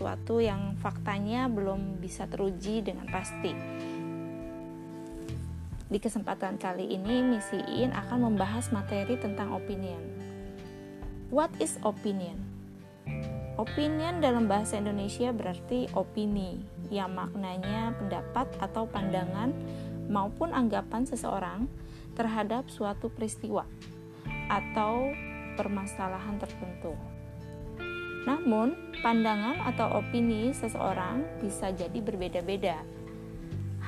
sesuatu yang faktanya belum bisa teruji dengan pasti. Di kesempatan kali ini, Misi In akan membahas materi tentang opinion. What is opinion? Opinion dalam bahasa Indonesia berarti opini, yang maknanya pendapat atau pandangan maupun anggapan seseorang terhadap suatu peristiwa atau permasalahan tertentu. Namun, pandangan atau opini seseorang bisa jadi berbeda-beda.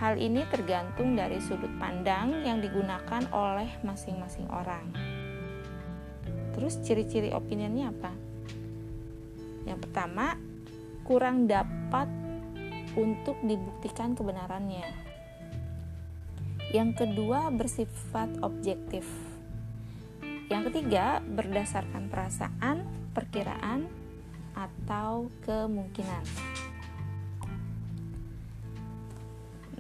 Hal ini tergantung dari sudut pandang yang digunakan oleh masing-masing orang. Terus ciri-ciri opininya apa? Yang pertama, kurang dapat untuk dibuktikan kebenarannya. Yang kedua, bersifat objektif. Yang ketiga, berdasarkan perasaan, perkiraan, atau kemungkinan.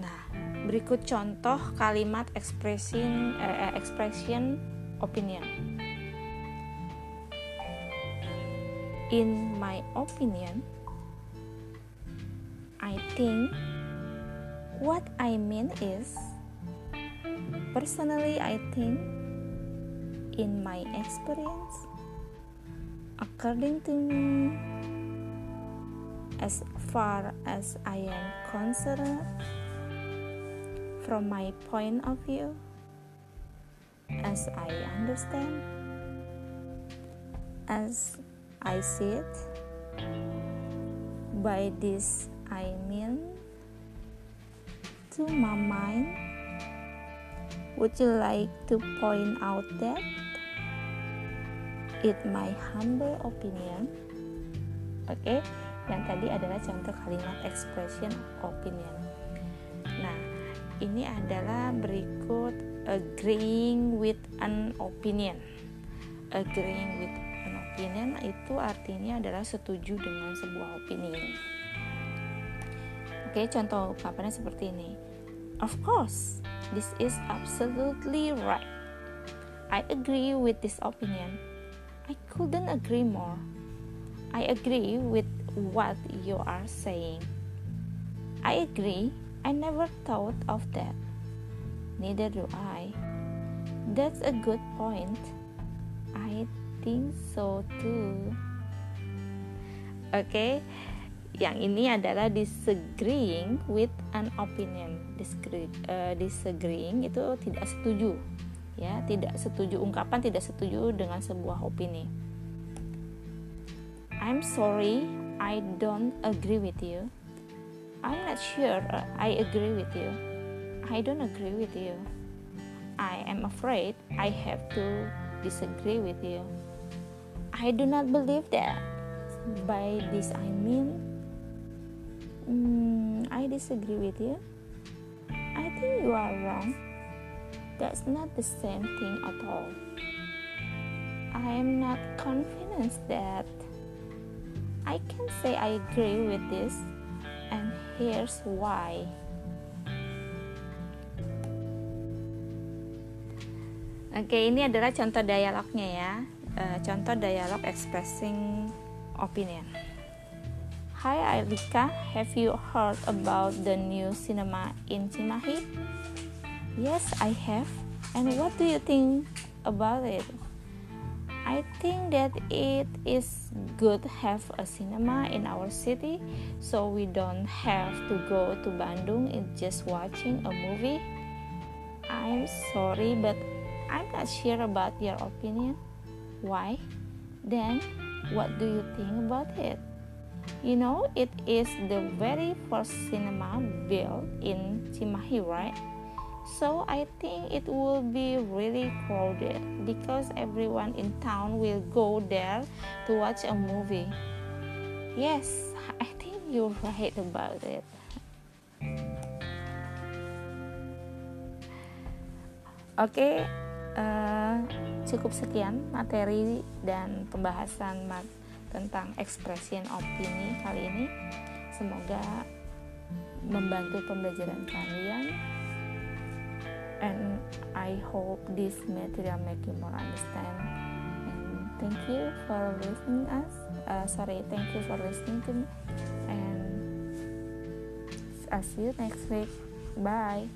Nah, berikut contoh kalimat expression eh, expression opinion. In my opinion, I think what I mean is personally I think in my experience according to me, as far as I am concerned, from my point of view, as I understand, as I see it, by this I mean, to my mind, would you like to point out that? It my humble opinion. Oke okay? yang tadi adalah contoh kalimat expression opinion. Nah ini adalah berikut agreeing with an opinion. Agreeing with an opinion itu artinya adalah setuju dengan sebuah opini oke okay, contoh ungkapannya seperti ini. Of course this is absolutely right. I agree with this opinion I couldn't agree more. I agree with what you are saying. I agree. I never thought of that. Neither do I. That's a good point. I think so too. Oke, okay. yang ini adalah disagreeing with an opinion. Uh, disagreeing itu tidak setuju ya tidak setuju ungkapan tidak setuju dengan sebuah opini. I'm sorry I don't agree with you. I'm not sure I agree with you. I don't agree with you. I am afraid I have to disagree with you. I do not believe that. By this I mean mm, I disagree with you. I think you are wrong that's not the same thing at all. I am not confident that I can say I agree with this, and here's why. Oke, ini adalah contoh dialognya ya. Uh, contoh dialog expressing opinion. Hi Alika, have you heard about the new cinema in Cimahi? Yes, I have. And what do you think about it? I think that it is good have a cinema in our city so we don't have to go to Bandung and just watching a movie. I'm sorry, but I'm not sure about your opinion. Why? Then, what do you think about it? You know, it is the very first cinema built in Cimahi, right? So I think it will be really crowded because everyone in town will go there to watch a movie. Yes, I think you're right about it. Oke, okay, uh, cukup sekian materi dan pembahasan mat tentang expression opini kali ini. Semoga membantu pembelajaran kalian and I hope this material make you more understand. And thank you for listening us. Uh, sorry, thank you for listening to me. And I'll see you next week. Bye.